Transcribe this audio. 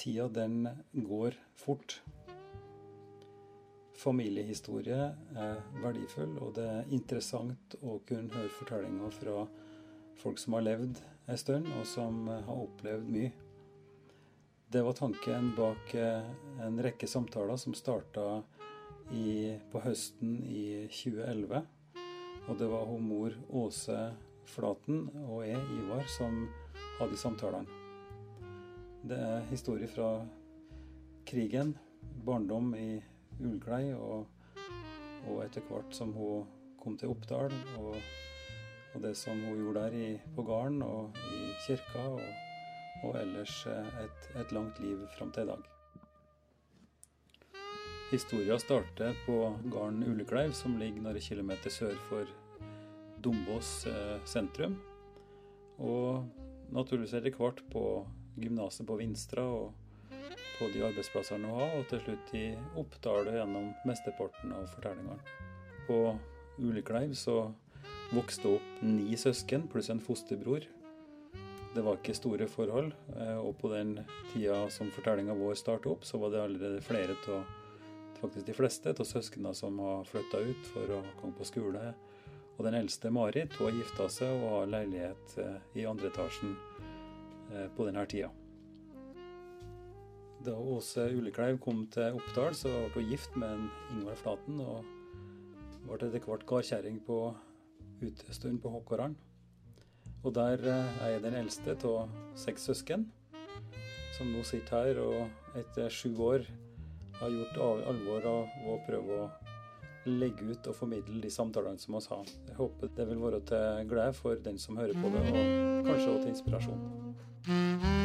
tida den går fort. Familiehistorie er verdifull, og det er interessant å kunne høre fortellinger fra folk som har levd en stund, og som har opplevd mye. Det var tanken bak eh, en rekke samtaler som starta på høsten i 2011. Og det var hun mor Åse Flaten og jeg, Ivar, som hadde samtalene. Det er historie fra krigen, barndom i Ulklei, og, og etter hvert som hun kom til Oppdal, og, og det som hun gjorde der i, på gården og i kirka, og, og ellers et, et, langt liv fram til i dag. Historia starter på gården Ulekleiv, som ligger noen kilometer sør for Dombås eh, sentrum. Og naturligvis etter hvert på gymnaset på Vinstra og på de arbeidsplassene hun har, og til slutt i Oppdal gjennom mesteparten av fortellingene. På Ulekleiv så vokste opp ni søsken pluss en fosterbror. Det var ikke store forhold, eh, og på den tida som fortellinga vår starta opp, så var det allerede flere av faktisk de fleste av søsknene som har flytta ut for å komme på skole. Og den eldste, Marit, hun har gifta seg og har leilighet eh, i andre etasjen på denne tida. Da Åse Ulekleiv kom til Oppdal, så ble hun gift med en Ingvar Flaten og ble etter hvert gardkjerring på utestund på Håkåran. Og der eh, er jeg den eldste av seks søsken, som nå sitter her og etter sju år har gjort alvor av å prøve å legge ut og formidle de samtalene som vi har. Jeg håper det vil være til glede for den som hører på det, og kanskje også til inspirasjon. Mm-hmm.